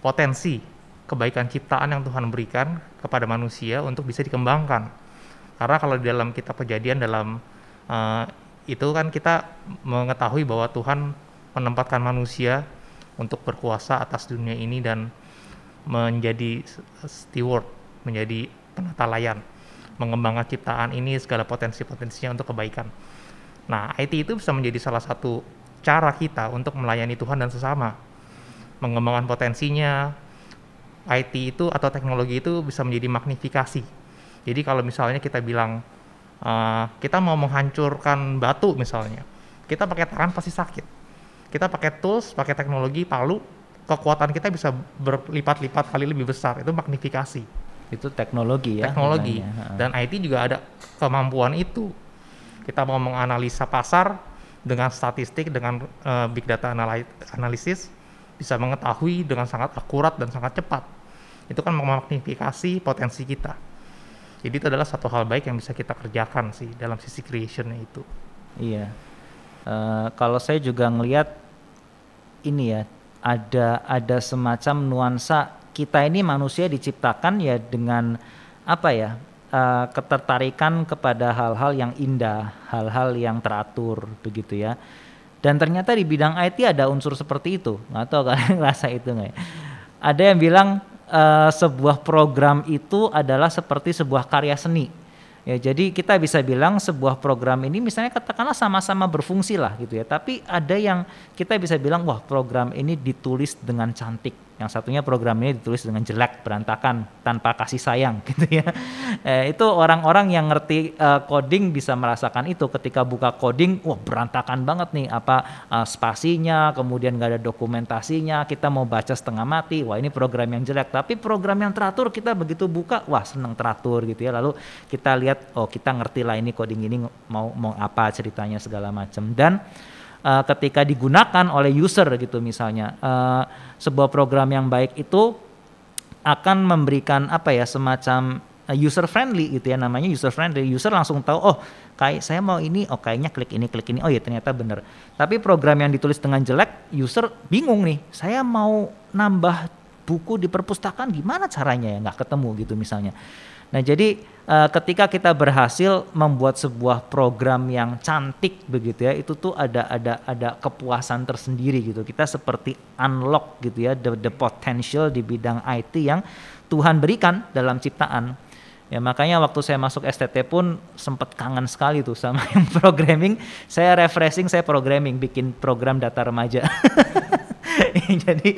potensi kebaikan ciptaan yang Tuhan berikan kepada manusia untuk bisa dikembangkan. Karena kalau di dalam kitab kejadian dalam uh, itu kan kita mengetahui bahwa Tuhan menempatkan manusia untuk berkuasa atas dunia ini dan menjadi steward, menjadi penata layan, mengembangkan ciptaan ini segala potensi-potensinya untuk kebaikan. Nah, IT itu bisa menjadi salah satu cara kita untuk melayani Tuhan dan sesama. Mengembangkan potensinya, IT itu atau teknologi itu bisa menjadi magnifikasi. Jadi kalau misalnya kita bilang uh, kita mau menghancurkan batu misalnya, kita pakai tangan pasti sakit. Kita pakai tools, pakai teknologi, palu, kekuatan kita bisa berlipat-lipat kali lebih besar. Itu magnifikasi. Itu teknologi ya. Teknologi. Dan IT juga ada kemampuan itu. Kita mau menganalisa pasar, dengan statistik dengan uh, big data analisis bisa mengetahui dengan sangat akurat dan sangat cepat. Itu kan memagnifikasi potensi kita. Jadi itu adalah satu hal baik yang bisa kita kerjakan sih dalam sisi creationnya itu. Iya. Uh, kalau saya juga ngelihat ini ya ada ada semacam nuansa kita ini manusia diciptakan ya dengan apa ya uh, ketertarikan kepada hal-hal yang indah, hal-hal yang teratur begitu ya. Dan ternyata di bidang IT ada unsur seperti itu. Nggak tahu kalian ngerasa itu nggak ya? Ada yang bilang uh, sebuah program itu adalah seperti sebuah karya seni. Ya, jadi kita bisa bilang sebuah program ini misalnya katakanlah sama-sama berfungsi lah gitu ya. Tapi ada yang kita bisa bilang wah program ini ditulis dengan cantik yang satunya program ini ditulis dengan jelek, berantakan, tanpa kasih sayang gitu ya. Eh, itu orang-orang yang ngerti uh, coding bisa merasakan itu ketika buka coding, wah berantakan banget nih apa uh, spasinya, kemudian gak ada dokumentasinya, kita mau baca setengah mati, wah ini program yang jelek. Tapi program yang teratur kita begitu buka, wah seneng teratur gitu ya. Lalu kita lihat, oh kita ngerti lah ini coding ini mau mau apa ceritanya segala macam dan uh, ketika digunakan oleh user gitu misalnya uh, sebuah program yang baik itu akan memberikan apa ya semacam uh, user friendly gitu ya namanya user friendly. User langsung tahu oh kayak saya mau ini oh kayaknya klik ini klik ini oh ya ternyata benar tapi program yang ditulis dengan jelek user bingung nih saya mau nambah buku di perpustakaan gimana caranya ya nggak ketemu gitu misalnya Nah, jadi uh, ketika kita berhasil membuat sebuah program yang cantik begitu ya, itu tuh ada ada ada kepuasan tersendiri gitu. Kita seperti unlock gitu ya the, the potential di bidang IT yang Tuhan berikan dalam ciptaan. Ya makanya waktu saya masuk STT pun sempat kangen sekali tuh sama yang programming. Saya refreshing, saya programming, bikin program data remaja. jadi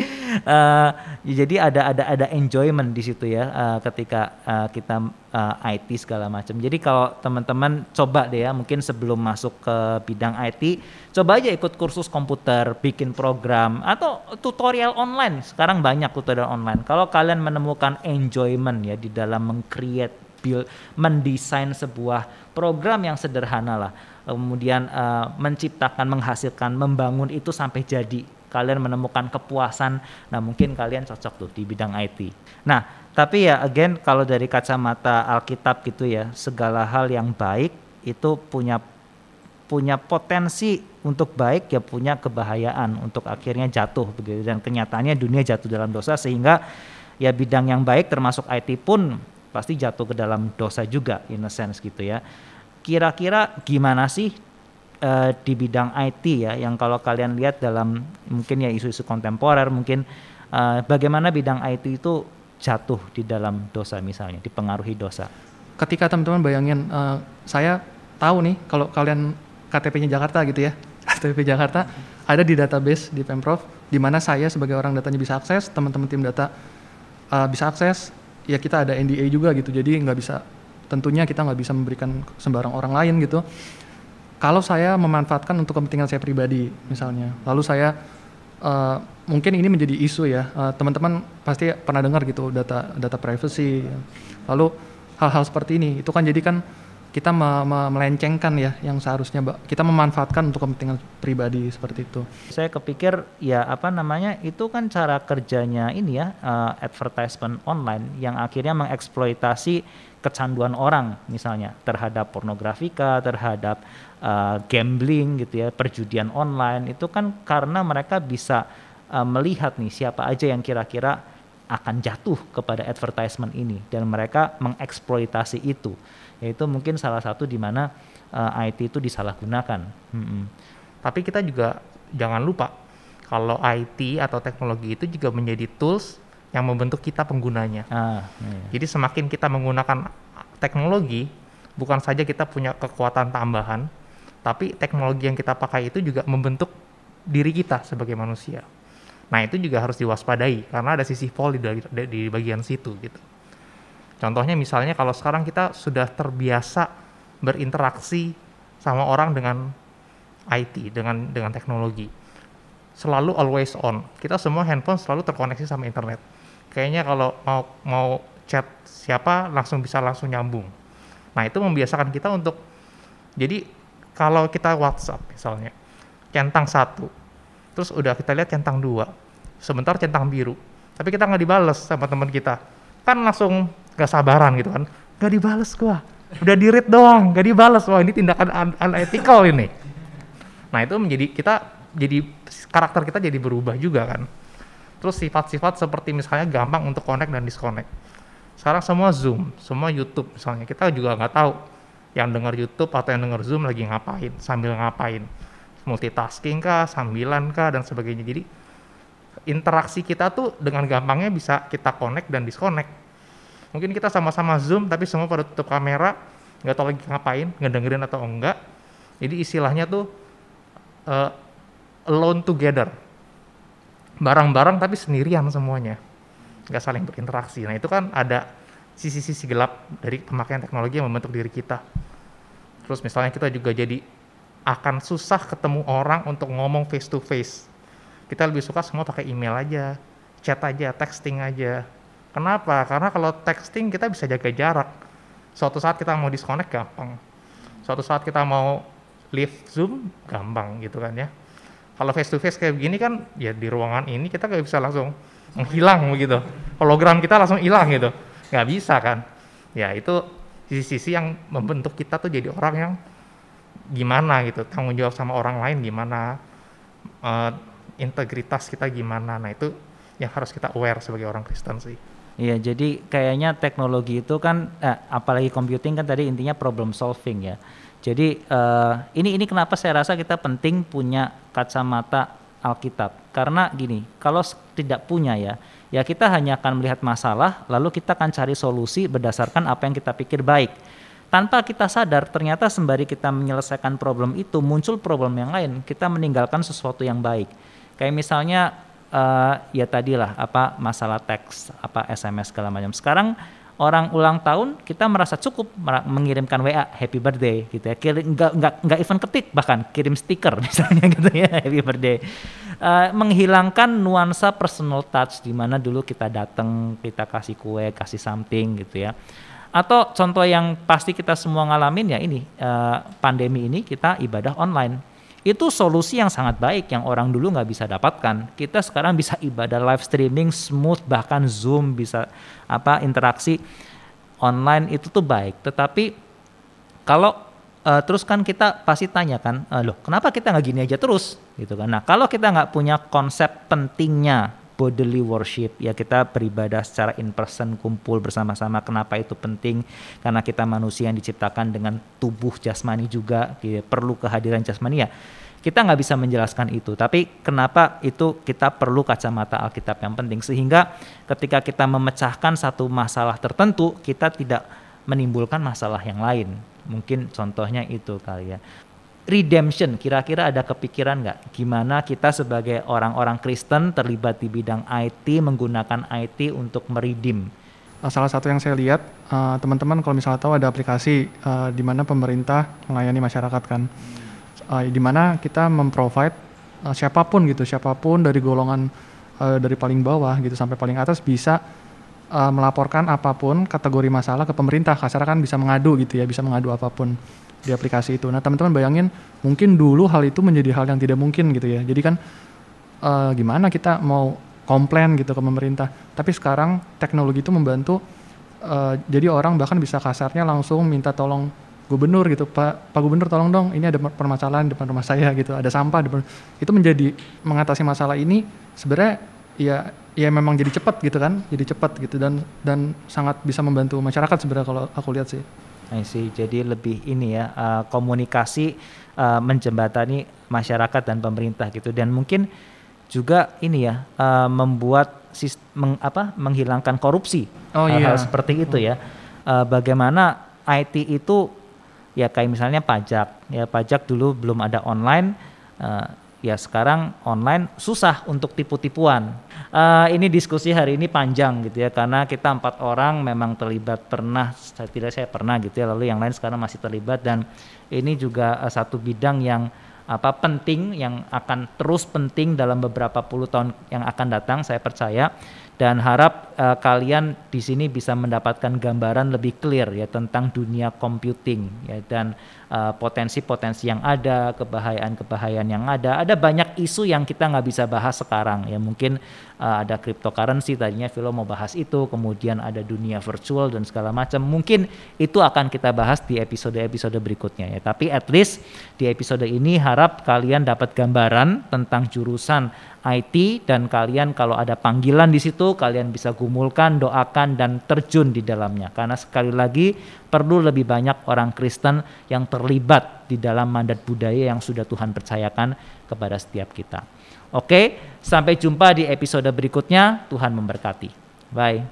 uh, jadi ada ada ada enjoyment di situ ya uh, ketika uh, kita uh, IT segala macam. Jadi kalau teman-teman coba deh ya mungkin sebelum masuk ke bidang IT, coba aja ikut kursus komputer, bikin program atau tutorial online. Sekarang banyak tutorial online. Kalau kalian menemukan enjoyment ya di dalam mengcreate build mendesain sebuah program yang sederhana lah kemudian uh, menciptakan menghasilkan membangun itu sampai jadi kalian menemukan kepuasan, nah mungkin kalian cocok tuh di bidang IT. Nah, tapi ya again kalau dari kacamata Alkitab gitu ya, segala hal yang baik itu punya punya potensi untuk baik ya punya kebahayaan untuk akhirnya jatuh begitu dan kenyataannya dunia jatuh dalam dosa sehingga ya bidang yang baik termasuk IT pun pasti jatuh ke dalam dosa juga in a sense gitu ya. Kira-kira gimana sih uh, di bidang IT ya yang kalau kalian lihat dalam mungkin ya isu-isu kontemporer mungkin uh, bagaimana bidang IT itu jatuh di dalam dosa misalnya dipengaruhi dosa. Ketika teman-teman bayangin uh, saya tahu nih kalau kalian KTP-nya Jakarta gitu ya KTP Jakarta ada di database di Pemprov di mana saya sebagai orang datanya bisa akses teman-teman tim data uh, bisa akses ya kita ada NDA juga gitu jadi nggak bisa tentunya kita nggak bisa memberikan sembarang orang lain gitu kalau saya memanfaatkan untuk kepentingan saya pribadi misalnya. Lalu saya uh, mungkin ini menjadi isu ya. Uh, teman-teman pasti pernah dengar gitu data data privacy. Lalu hal-hal seperti ini itu kan jadi kan kita me me melencengkan ya yang seharusnya kita memanfaatkan untuk kepentingan pribadi seperti itu. Saya kepikir ya apa namanya itu kan cara kerjanya ini ya uh, advertisement online yang akhirnya mengeksploitasi kecanduan orang misalnya terhadap pornografika, terhadap uh, gambling gitu ya, perjudian online itu kan karena mereka bisa uh, melihat nih siapa aja yang kira-kira akan jatuh kepada advertisement ini dan mereka mengeksploitasi itu. Yaitu mungkin salah satu di mana uh, IT itu disalahgunakan. Hmm. Tapi kita juga jangan lupa kalau IT atau teknologi itu juga menjadi tools yang membentuk kita penggunanya. Ah, iya. Jadi semakin kita menggunakan teknologi, bukan saja kita punya kekuatan tambahan, tapi teknologi yang kita pakai itu juga membentuk diri kita sebagai manusia. Nah itu juga harus diwaspadai karena ada sisi vol di, di bagian situ gitu. Contohnya misalnya kalau sekarang kita sudah terbiasa berinteraksi sama orang dengan IT, dengan dengan teknologi. Selalu always on. Kita semua handphone selalu terkoneksi sama internet. Kayaknya kalau mau mau chat siapa langsung bisa langsung nyambung. Nah, itu membiasakan kita untuk jadi kalau kita WhatsApp misalnya, centang satu, terus udah kita lihat centang dua, sebentar centang biru, tapi kita nggak dibales sama teman kita, kan langsung nggak sabaran gitu kan, nggak dibales gua, udah di read doang, nggak dibales, wah ini tindakan unethical ini. Nah itu menjadi kita jadi karakter kita jadi berubah juga kan. Terus sifat-sifat seperti misalnya gampang untuk connect dan disconnect. sekarang semua Zoom, semua YouTube misalnya. Kita juga nggak tahu yang dengar YouTube atau yang dengar Zoom lagi ngapain, sambil ngapain. Multitasking kah, sambilan kah, dan sebagainya. Jadi interaksi kita tuh dengan gampangnya bisa kita connect dan disconnect. Mungkin kita sama-sama Zoom tapi semua pada tutup kamera, nggak tahu lagi ngapain, ngedengerin atau enggak. Jadi istilahnya tuh uh, alone together. Barang-barang tapi sendirian semuanya nggak saling berinteraksi. Nah itu kan ada sisi-sisi gelap dari pemakaian teknologi yang membentuk diri kita. Terus misalnya kita juga jadi akan susah ketemu orang untuk ngomong face to face. Kita lebih suka semua pakai email aja, chat aja, texting aja. Kenapa? Karena kalau texting kita bisa jaga jarak. Suatu saat kita mau disconnect gampang. Suatu saat kita mau leave Zoom gampang gitu kan ya. Kalau face to face kayak begini kan ya di ruangan ini kita nggak bisa langsung menghilang begitu hologram kita langsung hilang gitu. Nggak bisa kan. Ya itu sisi-sisi yang membentuk kita tuh jadi orang yang gimana gitu. Tanggung jawab sama orang lain gimana. Uh, integritas kita gimana. Nah itu yang harus kita aware sebagai orang Kristen sih. Iya, jadi kayaknya teknologi itu kan, eh, apalagi computing kan tadi intinya problem solving ya. Jadi uh, ini ini kenapa saya rasa kita penting punya kacamata Alkitab. Karena gini, kalau tidak punya ya, ya kita hanya akan melihat masalah, lalu kita akan cari solusi berdasarkan apa yang kita pikir baik. Tanpa kita sadar, ternyata sembari kita menyelesaikan problem itu, muncul problem yang lain. Kita meninggalkan sesuatu yang baik. Kayak misalnya, uh, ya tadilah apa masalah teks, apa SMS segala macam. Sekarang orang ulang tahun kita merasa cukup mengirimkan WA happy birthday gitu ya. Kirim nggak nggak nggak even ketik bahkan kirim stiker misalnya gitu ya happy birthday. Uh, menghilangkan nuansa personal touch di mana dulu kita datang kita kasih kue kasih something gitu ya. Atau contoh yang pasti kita semua ngalamin ya ini uh, pandemi ini kita ibadah online itu solusi yang sangat baik yang orang dulu nggak bisa dapatkan. Kita sekarang bisa ibadah live streaming smooth bahkan Zoom bisa apa interaksi online itu tuh baik. Tetapi kalau uh, terus kan kita pasti tanya kan, uh, loh kenapa kita nggak gini aja terus gitu kan? Nah kalau kita nggak punya konsep pentingnya bodily worship. Ya kita beribadah secara in person kumpul bersama-sama. Kenapa itu penting? Karena kita manusia yang diciptakan dengan tubuh jasmani juga gitu, perlu kehadiran jasmani ya. Kita nggak bisa menjelaskan itu tapi kenapa itu kita perlu kacamata Alkitab yang penting? Sehingga ketika kita memecahkan satu masalah tertentu kita tidak menimbulkan masalah yang lain. Mungkin contohnya itu kali ya redemption. Kira-kira ada kepikiran nggak? Gimana kita sebagai orang-orang Kristen terlibat di bidang IT menggunakan IT untuk meridim uh, salah satu yang saya lihat uh, teman-teman kalau misalnya tahu ada aplikasi uh, di mana pemerintah melayani masyarakat kan. Di mana kita memprovide siapa pun gitu siapa pun dari golongan dari paling bawah gitu sampai paling atas bisa melaporkan apa pun kategori masalah ke pemerintah. Kasar kan bisa mengadu gitu ya bisa mengadu apa pun di aplikasi itu. Nah teman-teman bayangin mungkin dulu hal itu menjadi hal yang tidak mungkin gitu ya. Jadi kan uh, gimana kita mau komplain gitu ke pemerintah. Tapi sekarang teknologi itu membantu uh, jadi orang bahkan bisa kasarnya langsung minta tolong gubernur gitu pak pak gubernur tolong dong ini ada permasalahan depan rumah saya gitu ada sampah depan itu menjadi mengatasi masalah ini sebenarnya ya ya memang jadi cepat gitu kan jadi cepat gitu dan dan sangat bisa membantu masyarakat sebenarnya kalau aku lihat sih I see. Jadi lebih ini ya uh, komunikasi uh, menjembatani masyarakat dan pemerintah gitu dan mungkin juga ini ya uh, membuat sistem meng, apa menghilangkan korupsi oh, hal-hal iya. seperti itu ya. Uh, bagaimana IT itu ya kayak misalnya pajak ya pajak dulu belum ada online uh, ya sekarang online susah untuk tipu-tipuan. Uh, ini diskusi hari ini panjang gitu ya karena kita empat orang memang terlibat pernah saya tidak saya pernah gitu ya lalu yang lain sekarang masih terlibat dan ini juga uh, satu bidang yang apa penting yang akan terus penting dalam beberapa puluh tahun yang akan datang saya percaya. Dan harap uh, kalian di sini bisa mendapatkan gambaran lebih clear ya tentang dunia computing ya dan potensi-potensi uh, yang ada kebahayaan-kebahayaan yang ada ada banyak isu yang kita nggak bisa bahas sekarang ya mungkin uh, ada cryptocurrency tadinya Vilo mau bahas itu, kemudian ada dunia virtual dan segala macam. Mungkin itu akan kita bahas di episode-episode berikutnya ya. Tapi at least di episode ini harap kalian dapat gambaran tentang jurusan IT dan kalian kalau ada panggilan di situ kalian bisa gumulkan, doakan dan terjun di dalamnya. Karena sekali lagi perlu lebih banyak orang Kristen yang terlibat di dalam mandat budaya yang sudah Tuhan percayakan kepada setiap kita. Oke, sampai jumpa di episode berikutnya. Tuhan memberkati. Bye.